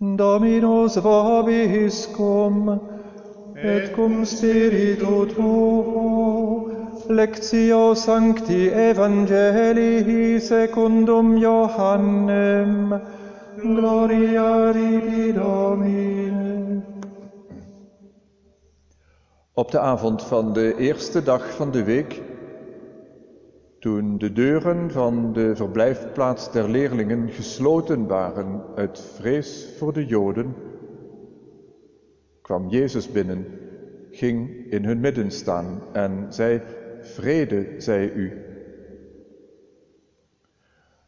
Dominus vobiscum, et cum spiritu tuo, lectio sancti evangelii secundum Johannem, gloria ribi Domine. Op de avond van de eerste dag van de week toen de deuren van de verblijfplaats der leerlingen gesloten waren uit vrees voor de Joden, kwam Jezus binnen, ging in hun midden staan en zei: Vrede zij u.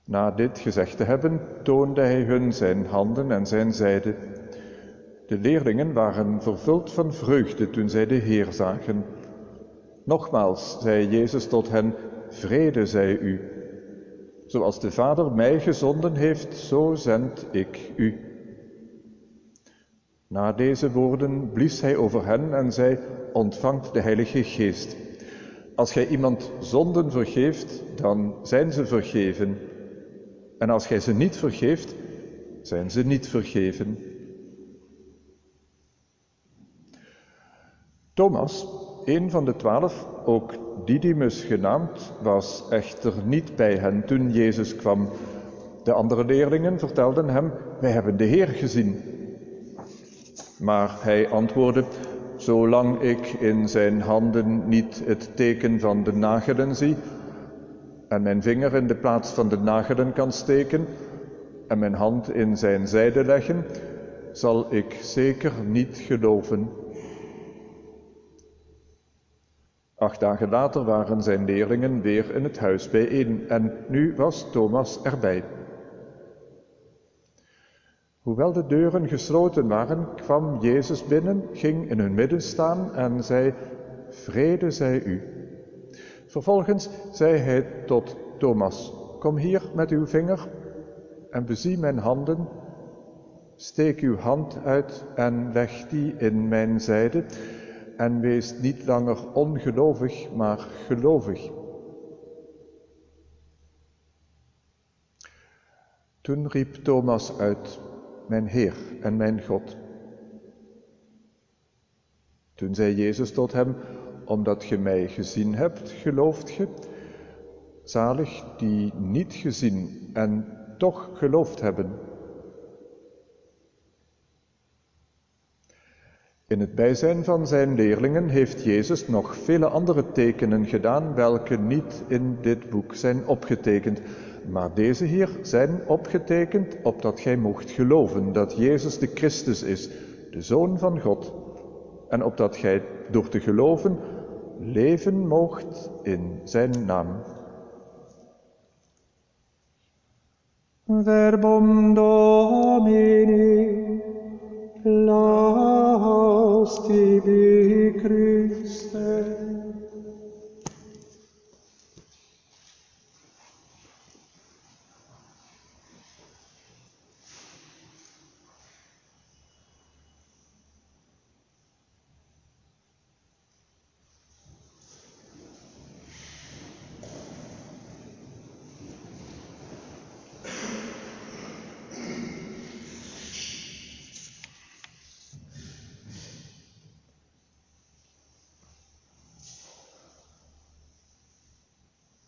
Na dit gezegd te hebben, toonde hij hun zijn handen en zijn zijde. De leerlingen waren vervuld van vreugde toen zij de Heer zagen. Nogmaals zei Jezus tot hen: Vrede zij u. Zoals de Vader mij gezonden heeft, zo zend ik u. Na deze woorden blies hij over hen en zei: Ontvangt de Heilige Geest. Als gij iemand zonden vergeeft, dan zijn ze vergeven. En als gij ze niet vergeeft, zijn ze niet vergeven. Thomas, een van de twaalf, ook Didymus genaamd, was echter niet bij hen toen Jezus kwam. De andere leerlingen vertelden hem: Wij hebben de Heer gezien. Maar hij antwoordde: Zolang ik in zijn handen niet het teken van de nagelen zie, en mijn vinger in de plaats van de nagelen kan steken, en mijn hand in zijn zijde leggen, zal ik zeker niet geloven. Acht dagen later waren zijn leerlingen weer in het huis bijeen en nu was Thomas erbij. Hoewel de deuren gesloten waren, kwam Jezus binnen, ging in hun midden staan en zei: Vrede zij u. Vervolgens zei hij tot Thomas: Kom hier met uw vinger en bezie mijn handen. Steek uw hand uit en leg die in mijn zijde en wees niet langer ongelovig, maar gelovig. Toen riep Thomas uit: Mijn Heer en mijn God. Toen zei Jezus tot hem: Omdat ge mij gezien hebt, gelooft ge? Zalig die niet gezien en toch geloofd hebben. In het bijzijn van zijn leerlingen heeft Jezus nog vele andere tekenen gedaan, welke niet in dit boek zijn opgetekend. Maar deze hier zijn opgetekend opdat gij mocht geloven dat Jezus de Christus is, de Zoon van God, en opdat gij door te geloven leven moogt in zijn naam. Verbum Domini, laus tibi Christe.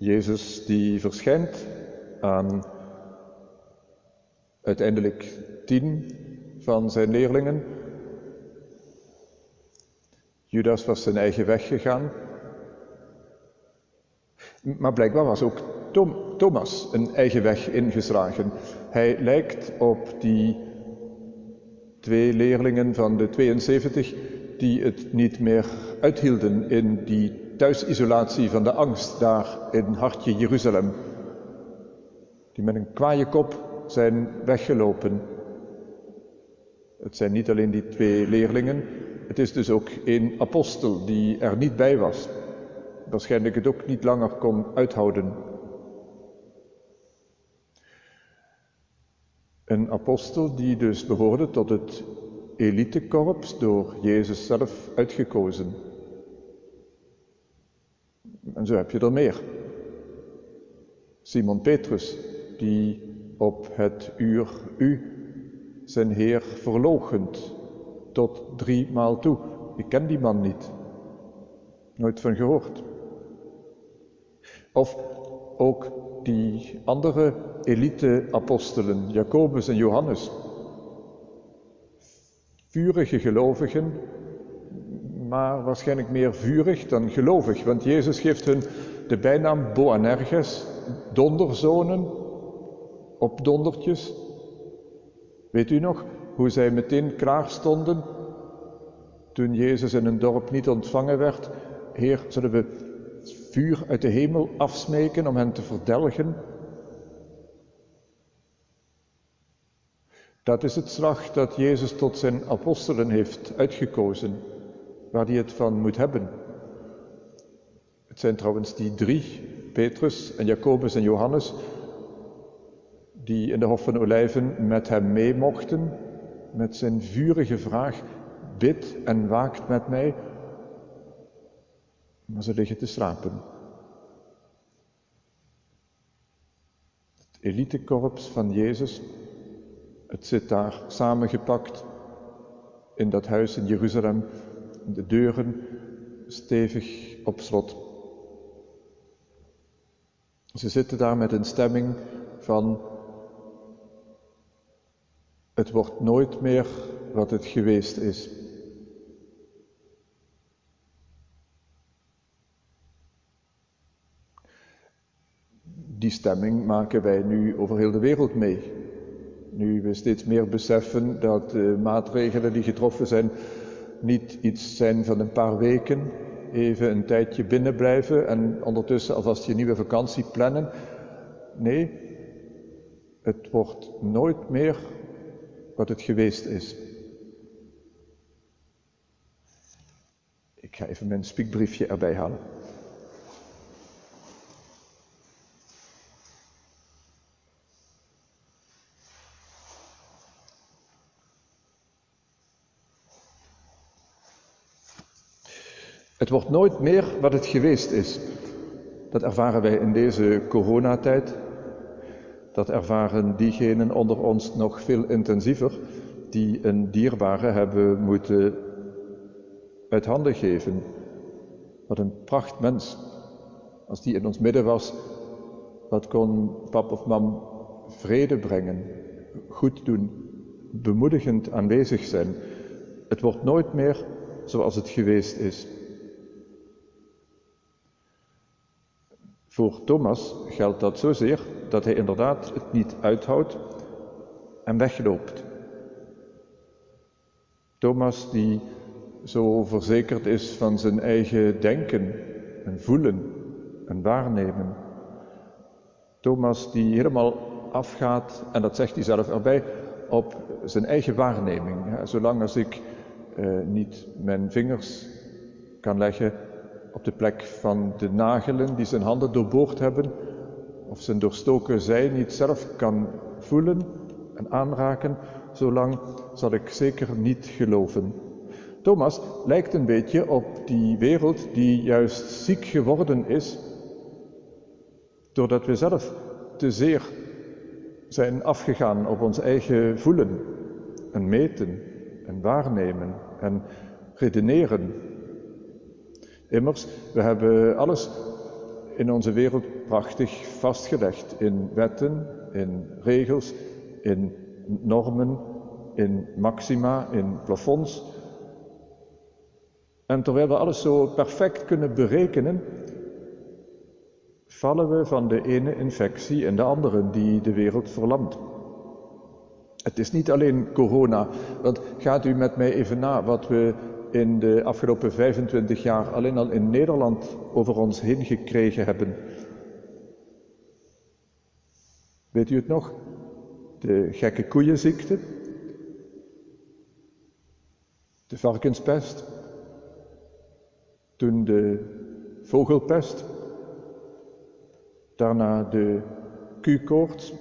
Jezus die verschijnt aan uiteindelijk tien van zijn leerlingen. Judas was zijn eigen weg gegaan. Maar blijkbaar was ook Thomas een eigen weg ingeslagen. Hij lijkt op die twee leerlingen van de 72 die het niet meer uithielden in die thuisisolatie van de angst daar in hartje Jeruzalem. Die met een kwaaie kop zijn weggelopen. Het zijn niet alleen die twee leerlingen, het is dus ook één apostel die er niet bij was. Waarschijnlijk het ook niet langer kon uithouden. Een apostel die dus behoorde tot het elitekorps door Jezus zelf uitgekozen. En zo heb je er meer. Simon Petrus, die op het uur U zijn Heer verloochent tot drie maal toe. Ik ken die man niet. Nooit van gehoord. Of ook die andere elite-apostelen, Jacobus en Johannes. Vurige gelovigen, maar waarschijnlijk meer vurig dan gelovig, want Jezus geeft hun de bijnaam Boanerges, donderzonen, op dondertjes. Weet u nog hoe zij meteen klaar stonden toen Jezus in een dorp niet ontvangen werd? Heer, zullen we vuur uit de hemel afsmeken om hen te verdelgen? Dat is het slag dat Jezus tot zijn apostelen heeft uitgekozen, waar hij het van moet hebben. Het zijn trouwens die drie, Petrus en Jacobus en Johannes, die in de Hof van Olijven met hem mee mochten, met zijn vurige vraag, bid en waakt met mij, maar ze liggen te slapen. Het elitekorps van Jezus, het zit daar samengepakt in dat huis in Jeruzalem, de deuren stevig op slot. Ze zitten daar met een stemming van het wordt nooit meer wat het geweest is. Die stemming maken wij nu over heel de wereld mee. Nu we steeds meer beseffen dat de maatregelen die getroffen zijn niet iets zijn van een paar weken, even een tijdje binnenblijven en ondertussen alvast je nieuwe vakantie plannen. Nee, het wordt nooit meer wat het geweest is. Ik ga even mijn spiekbriefje erbij halen. Het wordt nooit meer wat het geweest is. Dat ervaren wij in deze coronatijd. Dat ervaren diegenen onder ons nog veel intensiever die een dierbare hebben moeten uit handen geven. Wat een prachtmens. Als die in ons midden was, wat kon pap of mam vrede brengen, goed doen, bemoedigend aanwezig zijn. Het wordt nooit meer zoals het geweest is. Voor Thomas geldt dat zozeer dat hij inderdaad het niet uithoudt en wegloopt. Thomas die zo verzekerd is van zijn eigen denken en voelen en waarnemen. Thomas die helemaal afgaat, en dat zegt hij zelf erbij, op zijn eigen waarneming. Zolang als ik eh, niet mijn vingers kan leggen op de plek van de nagelen die zijn handen doorboord hebben, of zijn doorstoken zij niet zelf kan voelen en aanraken, zolang zal ik zeker niet geloven. Thomas lijkt een beetje op die wereld die juist ziek geworden is, doordat we zelf te zeer zijn afgegaan op ons eigen voelen en meten en waarnemen en redeneren Immers, we hebben alles in onze wereld prachtig vastgelegd in wetten, in regels, in normen, in maxima, in plafonds. En terwijl we alles zo perfect kunnen berekenen, vallen we van de ene infectie in de andere die de wereld verlamt. Het is niet alleen corona, want gaat u met mij even na wat we in de afgelopen 25 jaar alleen al in Nederland over ons heen gekregen hebben. Weet u het nog? De gekke koeienziekte, de varkenspest, toen de vogelpest, daarna de Q-koorts.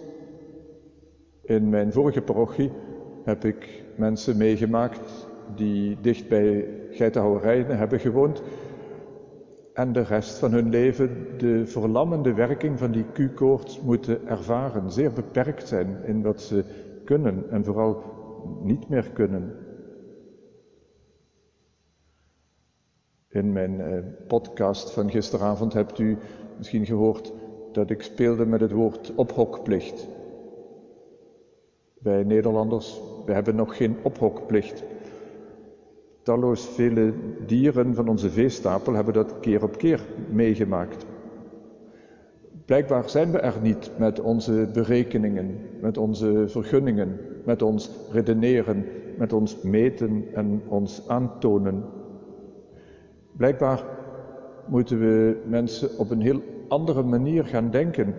In mijn vorige parochie heb ik mensen meegemaakt die dicht bij geitenhouwerijen hebben gewoond en de rest van hun leven de verlammende werking van die Q-koorts moeten ervaren, zeer beperkt zijn in wat ze kunnen en vooral niet meer kunnen. In mijn eh, podcast van gisteravond hebt u misschien gehoord dat ik speelde met het woord ophokplicht. Wij Nederlanders, we hebben nog geen ophokplicht. Talloos vele dieren van onze veestapel hebben dat keer op keer meegemaakt. Blijkbaar zijn we er niet met onze berekeningen, met onze vergunningen, met ons redeneren, met ons meten en ons aantonen. Blijkbaar moeten we mensen op een heel andere manier gaan denken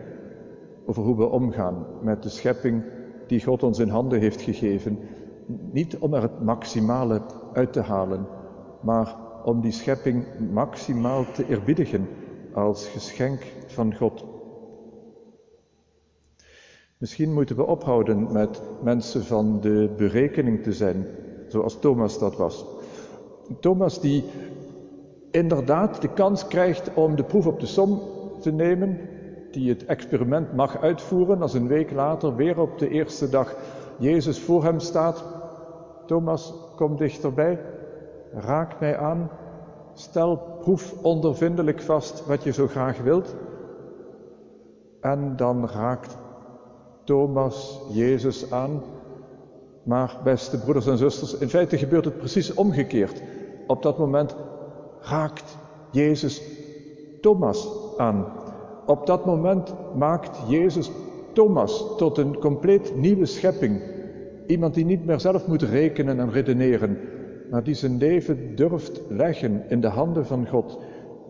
over hoe we omgaan met de schepping die God ons in handen heeft gegeven. Niet om er het maximale uit te halen, maar om die schepping maximaal te eerbiedigen als geschenk van God. Misschien moeten we ophouden met mensen van de berekening te zijn, zoals Thomas dat was. Thomas die inderdaad de kans krijgt om de proef op de som te nemen, die het experiment mag uitvoeren als een week later weer op de eerste dag Jezus voor hem staat. Thomas, kom dichterbij, raak mij aan, stel proef ondervindelijk vast wat je zo graag wilt. En dan raakt Thomas Jezus aan. Maar beste broeders en zusters, in feite gebeurt het precies omgekeerd. Op dat moment raakt Jezus Thomas aan. Op dat moment maakt Jezus Thomas tot een compleet nieuwe schepping. Iemand die niet meer zelf moet rekenen en redeneren, maar die zijn leven durft leggen in de handen van God,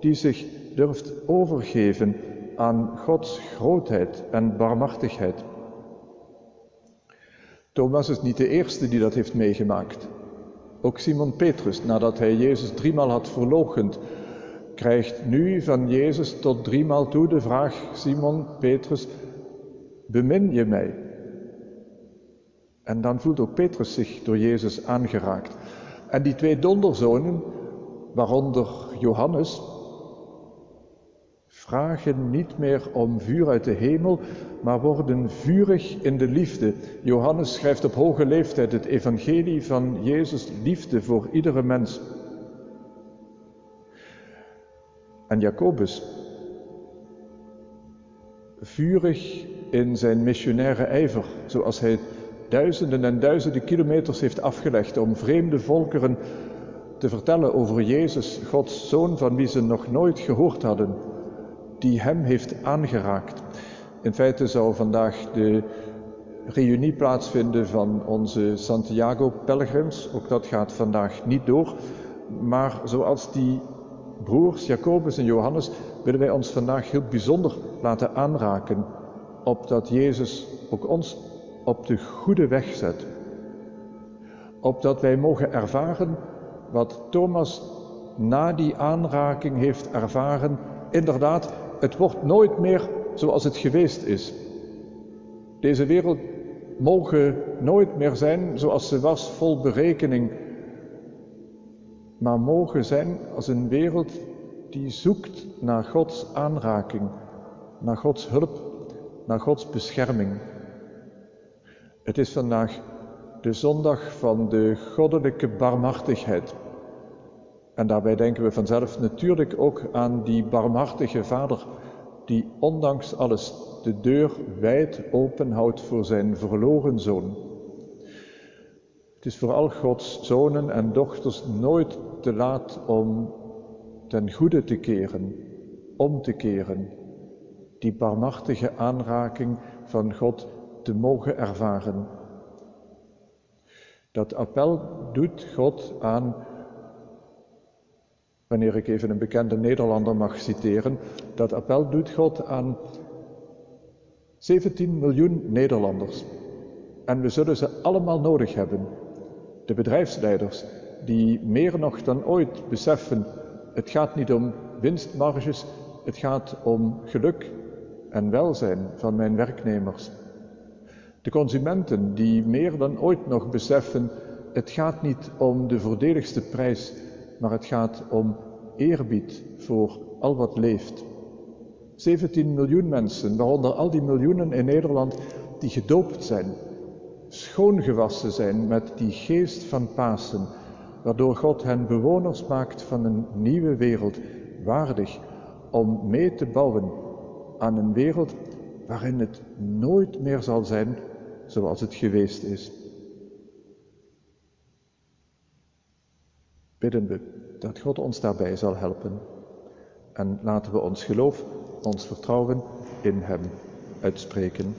die zich durft overgeven aan Gods grootheid en barmhartigheid. Thomas is niet de eerste die dat heeft meegemaakt. Ook Simon Petrus, nadat hij Jezus driemaal had verloochend, krijgt nu van Jezus tot driemaal toe de vraag, Simon Petrus, bemin je mij? En dan voelt ook Petrus zich door Jezus aangeraakt. En die twee donderzonen, waaronder Johannes, vragen niet meer om vuur uit de hemel, maar worden vurig in de liefde. Johannes schrijft op hoge leeftijd het evangelie van Jezus liefde voor iedere mens. En Jacobus, vurig in zijn missionaire ijver, zoals hij duizenden en duizenden kilometers heeft afgelegd om vreemde volkeren te vertellen over Jezus, Gods Zoon, van wie ze nog nooit gehoord hadden die hem heeft aangeraakt. In feite zou vandaag de reunie plaatsvinden van onze Santiago-pelgrims. Ook dat gaat vandaag niet door. Maar zoals die broers Jacobus en Johannes willen wij ons vandaag heel bijzonder laten aanraken, opdat Jezus ook ons op de goede weg zet. Opdat wij mogen ervaren wat Thomas na die aanraking heeft ervaren, inderdaad het wordt nooit meer zoals het geweest is. Deze wereld mogen nooit meer zijn zoals ze was, vol berekening, maar mogen zijn als een wereld die zoekt naar Gods aanraking, naar Gods hulp, naar Gods bescherming. Het is vandaag de zondag van de goddelijke barmhartigheid. En daarbij denken we vanzelf natuurlijk ook aan die barmhartige vader die ondanks alles de deur wijd open houdt voor zijn verloren zoon. Het is voor al Gods zonen en dochters nooit te laat om ten goede te keren, om te keren, die barmhartige aanraking van God te mogen ervaren. Dat appel doet God aan wanneer ik even een bekende Nederlander mag citeren, dat appel doet God aan 17 miljoen Nederlanders. En we zullen ze allemaal nodig hebben. De bedrijfsleiders, die meer nog dan ooit beseffen, het gaat niet om winstmarges, het gaat om geluk en welzijn van mijn werknemers. De consumenten, die meer dan ooit nog beseffen, het gaat niet om de voordeligste prijs, maar het gaat om eerbied voor al wat leeft. 17 miljoen mensen, waaronder al die miljoenen in Nederland die gedoopt zijn. schoongewassen zijn met die geest van Pasen, waardoor God hen bewoners maakt van een nieuwe wereld, waardig om mee te bouwen aan een wereld waarin het nooit meer zal zijn zoals het geweest is. Bidden we dat God ons daarbij zal helpen. En laten we ons geloof, ons vertrouwen in Hem uitspreken.